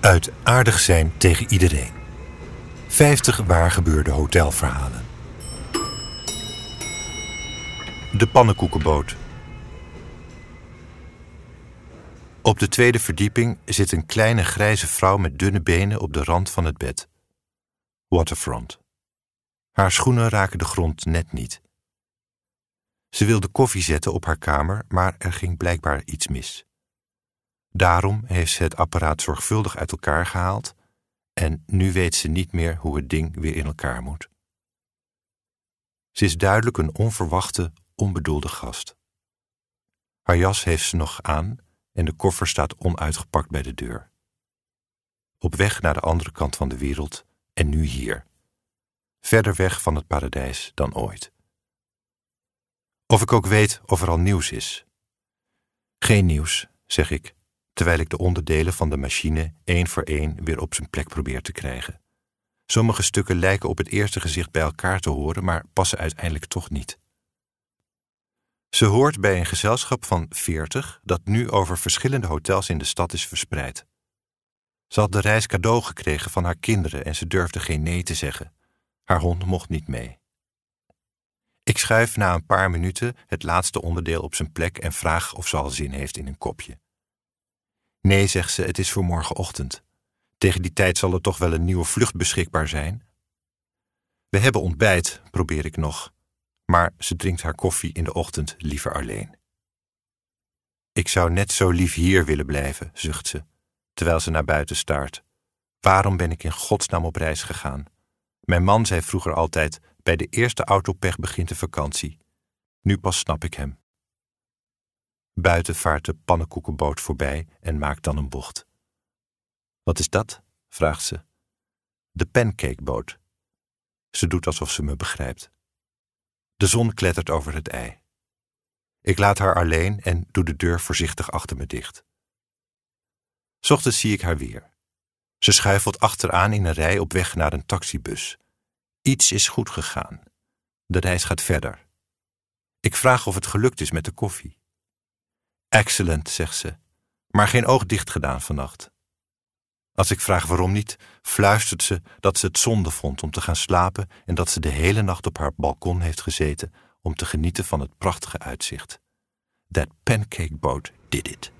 Uit aardig zijn tegen iedereen. 50 waargebeurde hotelverhalen. De pannenkoekenboot. Op de tweede verdieping zit een kleine grijze vrouw met dunne benen op de rand van het bed. Waterfront. Haar schoenen raken de grond net niet. Ze wilde koffie zetten op haar kamer, maar er ging blijkbaar iets mis. Daarom heeft ze het apparaat zorgvuldig uit elkaar gehaald en nu weet ze niet meer hoe het ding weer in elkaar moet. Ze is duidelijk een onverwachte, onbedoelde gast. Haar jas heeft ze nog aan en de koffer staat onuitgepakt bij de deur. Op weg naar de andere kant van de wereld en nu hier. Verder weg van het paradijs dan ooit. Of ik ook weet of er al nieuws is. Geen nieuws, zeg ik, terwijl ik de onderdelen van de machine één voor één weer op zijn plek probeer te krijgen. Sommige stukken lijken op het eerste gezicht bij elkaar te horen, maar passen uiteindelijk toch niet. Ze hoort bij een gezelschap van veertig dat nu over verschillende hotels in de stad is verspreid. Ze had de reis cadeau gekregen van haar kinderen en ze durfde geen nee te zeggen. Haar hond mocht niet mee. Ik schuif na een paar minuten het laatste onderdeel op zijn plek en vraag of ze al zin heeft in een kopje. Nee, zegt ze, het is voor morgenochtend. Tegen die tijd zal er toch wel een nieuwe vlucht beschikbaar zijn. We hebben ontbijt, probeer ik nog, maar ze drinkt haar koffie in de ochtend liever alleen. Ik zou net zo lief hier willen blijven, zucht ze, terwijl ze naar buiten staart. Waarom ben ik in godsnaam op reis gegaan? Mijn man zei vroeger altijd: bij de eerste autopech begint de vakantie. Nu pas snap ik hem. Buiten vaart de pannenkoekenboot voorbij en maakt dan een bocht. Wat is dat? vraagt ze. De pancakeboot. Ze doet alsof ze me begrijpt. De zon klettert over het ei. Ik laat haar alleen en doe de deur voorzichtig achter me dicht. Ochtends zie ik haar weer. Ze schuifelt achteraan in een rij op weg naar een taxibus. Iets is goed gegaan. De reis gaat verder. Ik vraag of het gelukt is met de koffie. Excellent, zegt ze, maar geen oog dicht gedaan vannacht. Als ik vraag waarom niet, fluistert ze dat ze het zonde vond om te gaan slapen en dat ze de hele nacht op haar balkon heeft gezeten om te genieten van het prachtige uitzicht. That pancake boat did it.